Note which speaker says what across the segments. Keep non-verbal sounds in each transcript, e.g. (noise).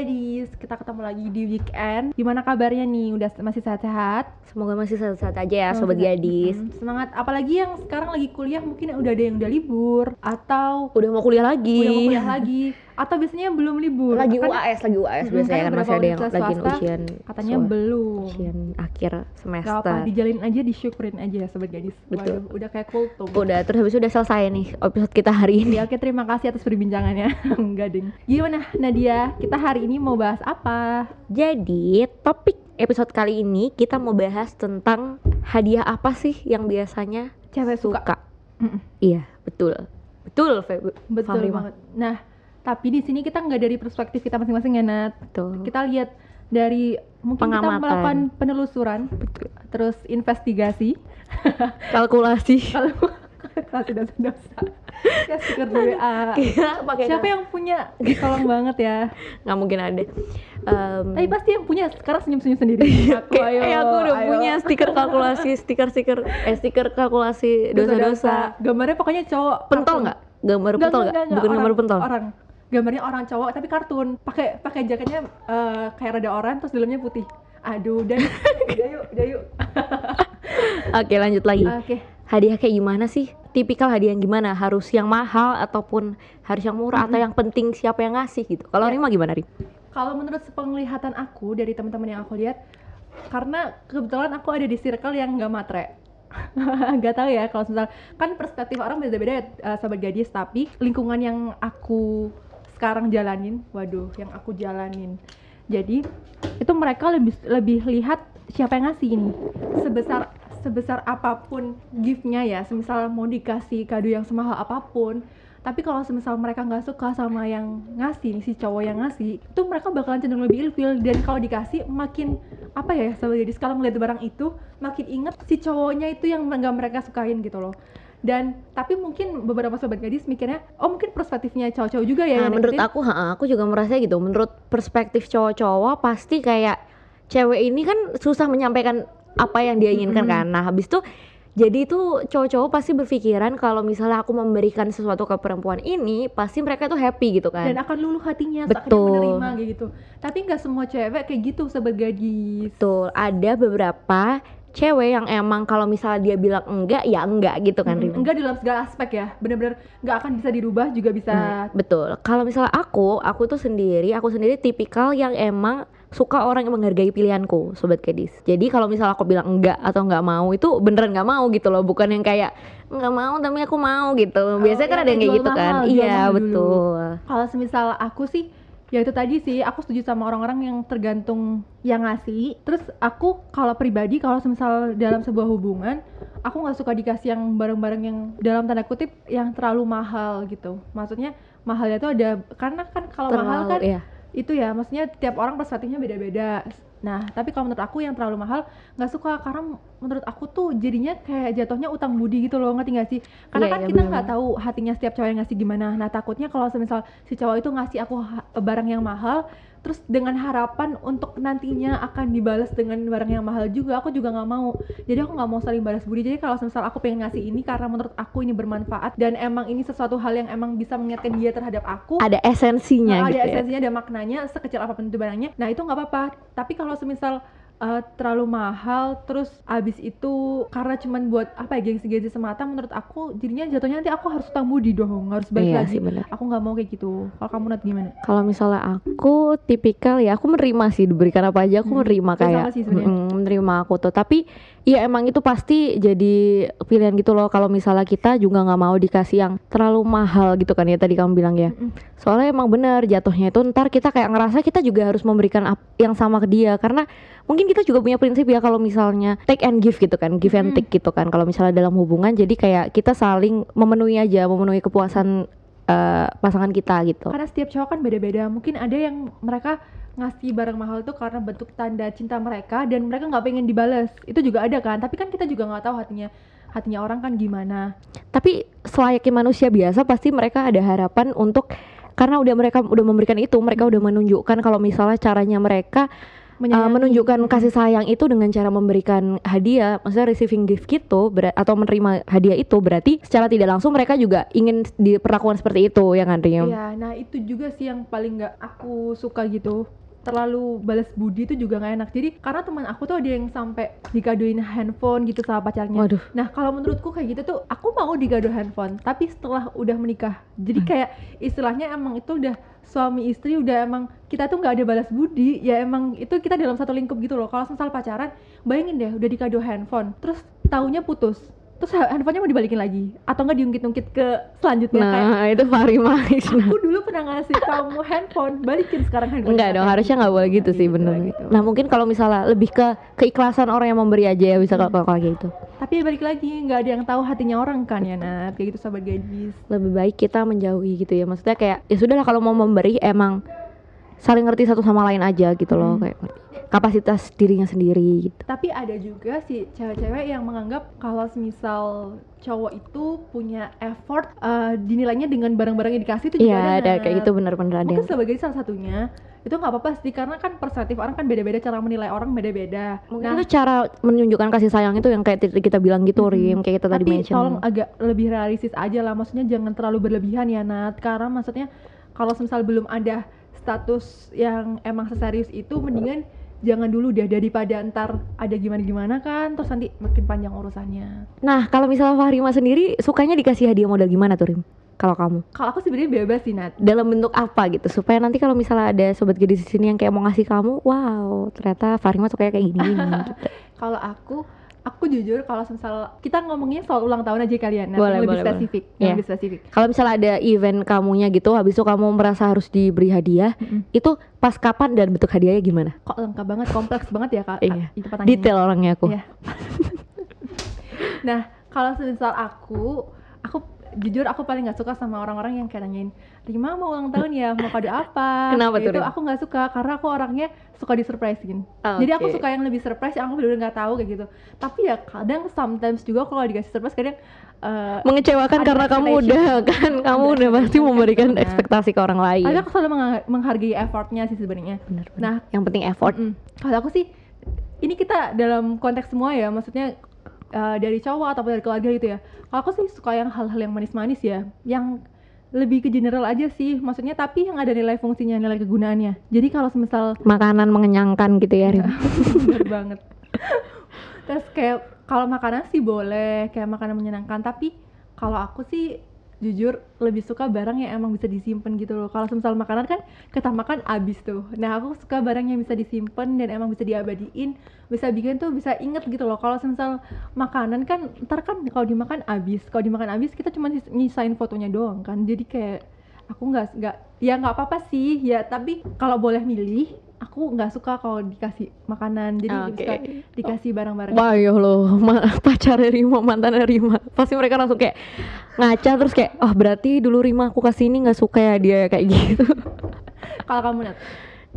Speaker 1: gadis, kita ketemu lagi di weekend. Gimana kabarnya nih? Udah masih sehat-sehat?
Speaker 2: Semoga masih sehat-sehat aja ya sobat
Speaker 1: sehat.
Speaker 2: gadis.
Speaker 1: Mm, semangat. Apalagi yang sekarang lagi kuliah mungkin udah ada yang udah libur atau
Speaker 2: Udah mau kuliah lagi.
Speaker 1: udah mau kuliah lagi atau biasanya belum libur.
Speaker 2: Lagi
Speaker 1: Kan
Speaker 2: UAS, lagi UAS biasanya
Speaker 1: kan
Speaker 2: kan masih ada yang lagi ujian.
Speaker 1: katanya
Speaker 2: so-
Speaker 1: belum.
Speaker 2: ujian akhir
Speaker 1: Gak apa,
Speaker 2: semester.
Speaker 1: dijalin aja, disyukurin aja ya sobat gadis.
Speaker 2: Betul.
Speaker 1: Waduh, udah kayak kultum.
Speaker 2: Udah terus habis itu udah selesai nih episode kita hari ini.
Speaker 1: Ya, oke terima kasih atas perbincangannya. (laughs) Enggak ding. Gimana Nadia? Kita hari ini mau bahas apa?
Speaker 2: Jadi topik episode kali ini kita mau bahas tentang hadiah apa sih yang biasanya
Speaker 1: Cewek suka.
Speaker 2: suka. Iya, betul. Betul, Feb.
Speaker 1: Betul
Speaker 2: Fahri
Speaker 1: banget. Nah, tapi di sini kita nggak dari perspektif kita masing-masing ya Nat.
Speaker 2: Betul.
Speaker 1: Kita lihat dari mungkin kita
Speaker 2: Pengamatan.
Speaker 1: melakukan penelusuran, terus investigasi. (laughs)
Speaker 2: Kalkulasi.
Speaker 1: Kalau kasih dosa-dosa. Ya stiker WA.
Speaker 2: Kita pakai
Speaker 1: Siapa yang punya? Tolong banget ya.
Speaker 2: nggak mungkin ada. Em,
Speaker 1: Tapi pasti yang punya sekarang senyum-senyum sendiri. (laughs) Aku,
Speaker 2: Kayak eh, aku udah
Speaker 1: ayo.
Speaker 2: punya stiker kalkulasi, stiker-stiker eh stiker kalkulasi dosa-dosa.
Speaker 1: Gambarnya pokoknya cowok.
Speaker 2: Pentol nggak? Gambar
Speaker 1: Enggak,
Speaker 2: pentol nggak? Bukan gambar
Speaker 1: orang,
Speaker 2: pentol.
Speaker 1: Orang. Gambarnya orang cowok tapi kartun. Pakai pakai jaketnya eh, kayak rada oranye terus dalamnya putih. Aduh, dan udah yuk, udah yuk. (laughs)
Speaker 2: Oke, lanjut lagi.
Speaker 1: Oke.
Speaker 2: Hadiah kayak gimana sih? Tipikal hadiah yang gimana? Harus yang mahal ataupun harus yang murah atau yang penting siapa yang ngasih gitu? Kalau
Speaker 1: Ya.
Speaker 2: Rima gimana, Rim?
Speaker 1: Kalau menurut penglihatan aku dari teman-teman yang aku lihat, karena kebetulan aku ada di circle yang nggak matre. (laughs) Gak tahu ya kalau misal kan perspektif orang beda-beda ya eh, sahabat gadis tapi lingkungan yang aku sekarang jalanin, waduh, yang aku jalanin. Jadi itu mereka lebih lebih lihat siapa yang ngasih ini. Sebesar sebesar apa pun giftnya ya, semisal mau dikasih kado yang semahal apa pun, tapi kalau semisal mereka nggak suka sama yang ngasih si cowok yang ngasih itu mereka bakalan cenderung lebih ilfil dan kalau dikasih makin apa ya gadis kalau ngeliat barang itu makin inget si cowoknya itu yang nggak mereka sukain gitu loh dan tapi mungkin beberapa sobat gadis mikirnya oh mungkin perspektifnya cowok-cowok juga ya
Speaker 2: Nah,
Speaker 1: yang
Speaker 2: menurut aku, ha, aku juga merasa gitu. Menurut perspektif cowok-cowok pasti kayak cewek ini kan susah menyampaikan apa yang dia inginkan
Speaker 1: Mm-mm.
Speaker 2: kan. Nah, habis itu jadi itu cowok-cowok pasti berpikiran kalau misalnya aku memberikan sesuatu ke perempuan ini, pasti mereka tuh happy gitu kan.
Speaker 1: dan akan luluh hatinya
Speaker 2: Betul.
Speaker 1: menerima kayak gitu tapi nggak semua cewek kayak gitu sobat gadis
Speaker 2: Betul, ada beberapa cewek yang emang kalau misalnya dia bilang enggak ya enggak gitu kan
Speaker 1: Mm,
Speaker 2: Rim.
Speaker 1: enggak dalam segala aspek ya bener-bener nggak akan bisa dirubah juga bisa
Speaker 2: Nah, betul. Kalau misalnya aku, aku tuh sendiri, aku sendiri tipikal yang emang suka orang yang menghargai pilihanku, sobat gadis. Jadi kalau misalnya aku bilang enggak atau enggak mau itu beneran enggak mau gitu loh, bukan yang kayak enggak mau tapi aku mau gitu. Biasanya kan
Speaker 1: yang
Speaker 2: ada yang kayak gitu kan.
Speaker 1: mahal, jual
Speaker 2: Iya, betul.
Speaker 1: Kalau semisal aku sih ya itu tadi sih aku setuju sama orang-orang yang tergantung yang ngasih. Terus aku kalau pribadi kalau semisal dalam sebuah hubungan aku nggak suka dikasih yang barang-barang yang dalam tanda kutip yang terlalu mahal gitu. Maksudnya mahalnya tuh ada karena kan kalau mahal kan
Speaker 2: iya.
Speaker 1: Itu ya maksudnya tiap orang perspektifnya beda-beda. Nah, tapi kalau menurut aku yang terlalu mahal nggak suka karena menurut aku tuh jadinya kayak jatuhnya utang budi gitu loh, ngerti nggak sih? Karena
Speaker 2: Iya,
Speaker 1: kan
Speaker 2: iya,
Speaker 1: kita nggak tahu hatinya setiap cowok yang ngasih gimana. Nah, takutnya kalau semisal si cowok itu ngasih aku barang yang mahal, terus dengan harapan untuk nantinya akan dibalas dengan barang yang mahal juga, aku juga nggak mau. Jadi aku nggak mau saling balas budi. Jadi kalau semisal aku pengen ngasih ini karena menurut aku ini bermanfaat dan emang ini sesuatu hal yang emang bisa mengingatkan dia terhadap aku,
Speaker 2: Ada esensinya
Speaker 1: Nah,
Speaker 2: gitu
Speaker 1: ada
Speaker 2: ya.
Speaker 1: esensinya, ada maknanya sekecil apa pun itu barangnya. Nah itu nggak apa-apa. Tapi kalau semisal uh, terlalu mahal, terus abis itu karena cuman buat apa ya gengsi-gengsi semata, menurut aku jadinya jatuhnya nanti aku harus utang budi dong, harus balik
Speaker 2: Iya
Speaker 1: lagi.
Speaker 2: sih benar.
Speaker 1: Aku nggak mau kayak gitu. Kalau kamu Nat gimana?
Speaker 2: Kalau misalnya aku tipikal ya aku menerima sih diberikan apa aja aku
Speaker 1: Hmm,
Speaker 2: menerima kayak
Speaker 1: sih
Speaker 2: mm, menerima aku tuh tapi ya emang itu pasti jadi pilihan gitu loh kalau misalnya kita juga nggak mau dikasih yang terlalu mahal gitu kan ya tadi kamu bilang ya soalnya emang bener jatuhnya itu ntar kita kayak ngerasa kita juga harus memberikan yang sama ke dia karena mungkin kita juga punya prinsip ya kalau misalnya take and give gitu kan give and take gitu kan kalau misalnya dalam hubungan jadi kayak kita saling memenuhi aja memenuhi kepuasan eh, pasangan kita gitu
Speaker 1: Karena setiap cowok kan beda-beda. Mungkin ada yang mereka ngasih barang mahal tuh karena bentuk tanda cinta mereka dan mereka nggak pengen dibales. Itu juga ada kan. Tapi kan kita juga nggak tahu hatinya hatinya orang kan gimana.
Speaker 2: tapi selayaknya manusia biasa pasti mereka ada harapan untuk karena udah mereka udah memberikan itu mereka udah menunjukkan kalau misalnya caranya mereka uh, menunjukkan kasih sayang itu dengan cara memberikan hadiah, maksudnya receiving gift gitu, bera- atau menerima hadiah itu berarti secara tidak langsung mereka juga ingin diperlakukan seperti itu ya kan Rim?
Speaker 1: Iya, nah itu juga sih yang paling nggak aku suka gitu. Terlalu balas budi itu juga nggak enak. Jadi karena teman aku tuh ada yang sampai dikadoin handphone gitu sama pacarnya.
Speaker 2: Waduh.
Speaker 1: Nah kalau menurutku kayak gitu tuh aku mau digado handphone, tapi setelah udah menikah. Jadi
Speaker 2: Hmm.
Speaker 1: kayak istilahnya emang itu udah suami istri udah emang kita tuh nggak ada balas budi ya emang itu kita dalam satu lingkup gitu loh kalau misal pacaran bayangin deh udah dikado handphone terus taunya putus terus ha- handphonenya mau dibalikin lagi atau nggak diungkit-ungkit ke selanjutnya kayak
Speaker 2: Nah, itu Farima.
Speaker 1: aku dulu pernah ngasih kamu handphone balikin sekarang handphone
Speaker 2: Enggak dong, harusnya nggak boleh gitu sih bener.
Speaker 1: gitu.
Speaker 2: Nah mungkin kalau misalnya lebih ke keikhlasan orang yang memberi aja ya bisa kalau kalau kayak gitu.
Speaker 1: tapi ya balik lagi nggak ada yang tahu hatinya orang kan ya Nat kayak gitu sahabat gadis
Speaker 2: Lebih baik kita menjauhi gitu ya. Maksudnya kayak ya sudahlah kalau mau memberi emang saling ngerti satu sama lain aja gitu loh
Speaker 1: Hmm.
Speaker 2: kayak kapasitas dirinya sendiri gitu.
Speaker 1: tapi ada juga sih cewek-cewek yang menganggap kalau misal cowok itu punya effort eh, dinilainya dengan barang-barang yang dikasih itu juga
Speaker 2: Iya ada
Speaker 1: Nat.
Speaker 2: kayak gitu bener-bener ada.
Speaker 1: mungkin sebagai salah satunya itu nggak apa-apa sih karena kan perspektif orang kan beda-beda cara menilai orang beda-beda
Speaker 2: Mungkin
Speaker 1: nah
Speaker 2: itu cara menunjukkan kasih sayang itu yang kayak kita bilang gitu
Speaker 1: Mm-mm.
Speaker 2: Rim kayak kita tadi
Speaker 1: tapi
Speaker 2: mention.
Speaker 1: tolong agak lebih realistis aja lah maksudnya jangan terlalu berlebihan ya Nat karena maksudnya kalau misal belum ada status yang emang seserius itu mendingan jangan dulu deh daripada ntar ada gimana-gimana kan terus nanti makin panjang urusannya
Speaker 2: Nah kalau misalnya Fahrima sendiri sukanya dikasih hadiah model gimana tuh Rim? Kalau kamu
Speaker 1: kalau aku sebenarnya bebas sih Nat
Speaker 2: dalam bentuk apa gitu supaya nanti kalau misalnya ada sobat gadis di sini yang kayak mau ngasih kamu, wow ternyata Fahrima sukanya kayak gini. gini (laughs) gitu.
Speaker 1: kalau aku aku jujur kalau misal kita ngomongnya soal ulang tahun aja kalian Nat
Speaker 2: Boleh,
Speaker 1: yang lebih
Speaker 2: boleh, boleh.
Speaker 1: spesifik
Speaker 2: Iya.
Speaker 1: yang lebih spesifik
Speaker 2: Kalau misalnya ada event kamunya gitu, habis itu kamu merasa harus diberi hadiah,
Speaker 1: Mm-mm.
Speaker 2: itu pas kapan dan bentuk hadiahnya gimana?
Speaker 1: kok lengkap banget kompleks banget ya kak
Speaker 2: Iya. Detail orangnya aku.
Speaker 1: Iya. (laughs) Nah, kalau semisal aku, aku jujur aku paling nggak suka sama orang-orang yang kayak nanyain, Rima mau ulang tahun ya, mau kado apa?
Speaker 2: Kenapa tuh,
Speaker 1: Itu aku nggak suka karena aku orangnya suka disurprisein. Jadi aku suka yang lebih surprise yang aku bener-bener nggak tahu kayak gitu. Tapi ya kadang sometimes juga kalau dikasih surprise kadang eh,
Speaker 2: mengecewakan karena kamu udah (laughs) kan kamu
Speaker 1: Ada
Speaker 2: udah pasti memberikan
Speaker 1: kan.
Speaker 2: ekspektasi ke orang lain.
Speaker 1: tapi aku selalu mengha- menghargai effortnya sih sebenarnya. Nah,
Speaker 2: yang penting effort.
Speaker 1: Mm-mm. Kalau aku sih, ini kita dalam konteks semua ya, maksudnya uh, dari cowok ataupun dari keluarga gitu ya. Kalau aku sih suka yang hal-hal yang manis-manis ya, yang lebih ke general aja sih, maksudnya tapi yang ada nilai fungsinya, nilai kegunaannya. Jadi kalau semisal
Speaker 2: Makanan mengenyangkan gitu ya, Rim. (laughs)
Speaker 1: bener banget. Terus kayak kalau makanan sih boleh, kayak makanan menyenangkan, tapi kalau aku sih jujur lebih suka barang yang emang bisa disimpan gitu loh. Kalau semisal makanan kan kita makan abis tuh. Nah aku suka barang yang bisa disimpan dan emang bisa diabadiin, bisa bikin tuh bisa inget gitu loh. Kalau semisal makanan kan ntar kan kalau dimakan abis, kalau dimakan abis kita cuma nyisain fotonya doang kan. Jadi kayak aku nggak nggak ya nggak apa-apa sih ya tapi kalau boleh milih aku nggak suka kalau dikasih makanan. Jadi
Speaker 2: Oke.
Speaker 1: suka dikasih barang-barang.
Speaker 2: Wah ya loh, (laughs) ma- pacarnya Rima, mantannya Rima. Pasti mereka langsung kayak ngaca terus kayak Oh berarti dulu Rima aku kasih ini gak suka ya dia kayak gitu. (laughs)
Speaker 1: Kalau kamu Nat?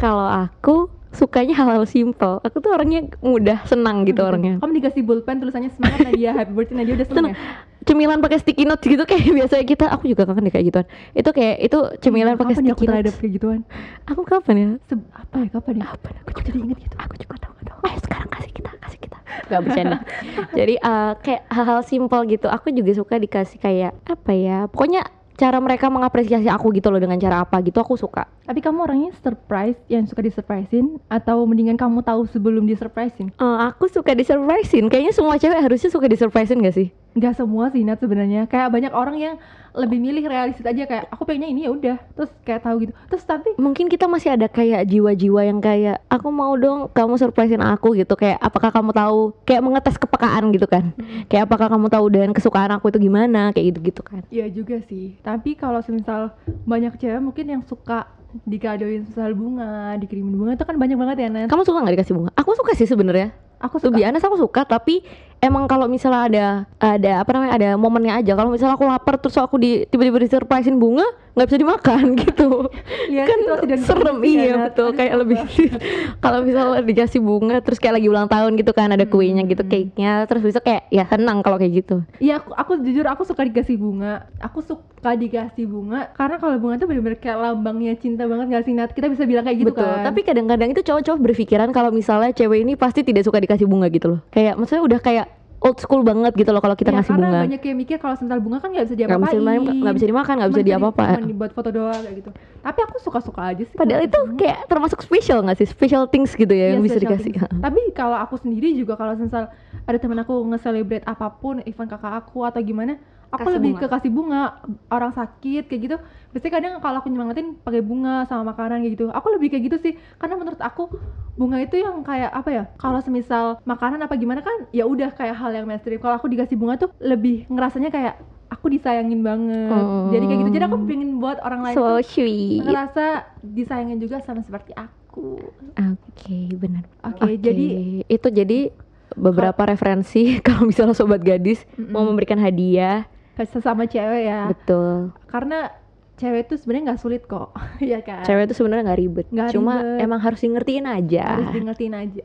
Speaker 2: Kalau aku sukanya hal-hal simple. Aku tuh orangnya mudah, senang gitu orangnya.
Speaker 1: kamu dikasih bolpen tulisannya semangat Nadia. (laughs) Happy birthday Nadia. Udah seneng. ya
Speaker 2: Cemilan pakai sticky notes gitu kayak (laughs) biasanya kita Aku juga kangen deh kayak gituan. Itu kayak, itu cemilan pakai
Speaker 1: ya aku
Speaker 2: sticky
Speaker 1: terhadap
Speaker 2: notes.
Speaker 1: kayak gituan?
Speaker 2: Aku kapan ya?
Speaker 1: Se- apa ya kapan ya?
Speaker 2: Apa? Aku
Speaker 1: aku jadi inget gitu.
Speaker 2: Aku juga tahu tahu. Ayo sekarang kasih kita kasih kita. Nggak bercanda. (laughs) Jadi eh, kayak hal-hal simpel gitu aku juga suka dikasih kayak apa ya pokoknya cara mereka mengapresiasi aku gitu loh dengan cara apa gitu aku suka.
Speaker 1: Tapi kamu orangnya surprise yang suka disurprisein atau mendingan kamu tahu sebelum disurprisein?
Speaker 2: Eh, aku suka disurprisein. Kayaknya semua cewek harusnya suka disurprisein gak sih
Speaker 1: nggak semua sih Nat sebenarnya. Kayak banyak orang yang lebih milih realistis aja kayak aku pengennya ini ya udah. Terus kayak tahu gitu. Terus tapi
Speaker 2: mungkin kita masih ada kayak jiwa-jiwa yang kayak aku mau dong kamu surprisein aku gitu. Kayak apakah kamu tahu? Kayak mengetes kepekaan gitu kan. Kayak apakah kamu tahu dan kesukaan aku itu gimana? Kayak gitu gitu kan.
Speaker 1: Iya juga sih. Tapi kalau semisal banyak cewek mungkin yang suka dikadoin misal bunga, dikirimin bunga itu kan banyak banget ya Nan.
Speaker 2: kamu suka nggak dikasih bunga? Aku suka sih sebenarnya.
Speaker 1: Aku
Speaker 2: Tuh
Speaker 1: suka.
Speaker 2: biasa aku suka tapi emang kalau misalnya ada ada apa namanya ada momennya aja. Kalau misalnya aku lapar terus aku di tiba-tiba disurprisein bunga nggak bisa dimakan (laughs) gitu
Speaker 1: Iya,
Speaker 2: kan serem iya
Speaker 1: kan.
Speaker 2: betul kayak lebih (laughs) kalau misalnya dikasih bunga terus kayak lagi ulang tahun gitu kan ada kuenya gitu
Speaker 1: Hmm.
Speaker 2: cake-nya terus bisa kayak ya senang kalau kayak gitu
Speaker 1: Iya, aku, aku jujur aku suka dikasih bunga. Aku suka dikasih bunga karena kalau bunga tuh bener-bener kayak lambangnya cinta banget gak sih Nat? Kita bisa bilang kayak gitu
Speaker 2: betul
Speaker 1: kan.
Speaker 2: tapi kadang-kadang itu cowok-cowok berpikiran kalau misalnya cewek ini pasti tidak suka dikasih bunga gitu loh kayak maksudnya udah kayak old school banget gitu loh kalau kita
Speaker 1: Ya,
Speaker 2: ngasih
Speaker 1: karena
Speaker 2: bunga
Speaker 1: banyak yang mikir kalau sental bunga kan nggak bisa diapa-apain.
Speaker 2: nggak bisa dimakan nggak bisa diapa-apa
Speaker 1: Cuma dibuat foto doang kayak gitu. Tapi aku suka-suka aja sih.
Speaker 2: padahal itu
Speaker 1: bunga.
Speaker 2: kayak termasuk spesial nggak sih special things gitu ya
Speaker 1: Iya,
Speaker 2: yang bisa
Speaker 1: special
Speaker 2: dikasih
Speaker 1: things. Tapi kalau aku sendiri juga kalau misal ada temen aku nge-celebrate apa pun, event kakak aku atau gimana, aku
Speaker 2: Kasih
Speaker 1: lebih
Speaker 2: bunga.
Speaker 1: ke kasih bunga. Orang sakit kayak gitu. Biasanya kadang kalau aku nyemangatin pakai bunga sama makanan kayak gitu. Aku lebih kayak gitu sih. Karena menurut aku bunga itu yang kayak apa ya? Kalau semisal makanan apa gimana kan ya udah kayak hal yang mainstream. Kalau aku dikasih bunga tuh lebih ngerasanya kayak aku disayangin banget. Jadi kayak gitu. Jadi aku pengen buat orang lain
Speaker 2: so
Speaker 1: tuh
Speaker 2: sweet oke
Speaker 1: ngerasa disayangin juga sama seperti aku.
Speaker 2: benar
Speaker 1: Oke, jadi
Speaker 2: itu jadi beberapa referensi (laughs) kalau misalnya sobat gadis mau
Speaker 1: Mm-mm.
Speaker 2: memberikan hadiah
Speaker 1: sesama cewek ya.
Speaker 2: Betul.
Speaker 1: Karena cewek itu sebenarnya nggak sulit kok (laughs) ya kan?
Speaker 2: Cewek itu sebenarnya nggak ribet.
Speaker 1: Nggak
Speaker 2: cuma
Speaker 1: ribet.
Speaker 2: emang harus ngertiin aja.
Speaker 1: Harus ngertiin aja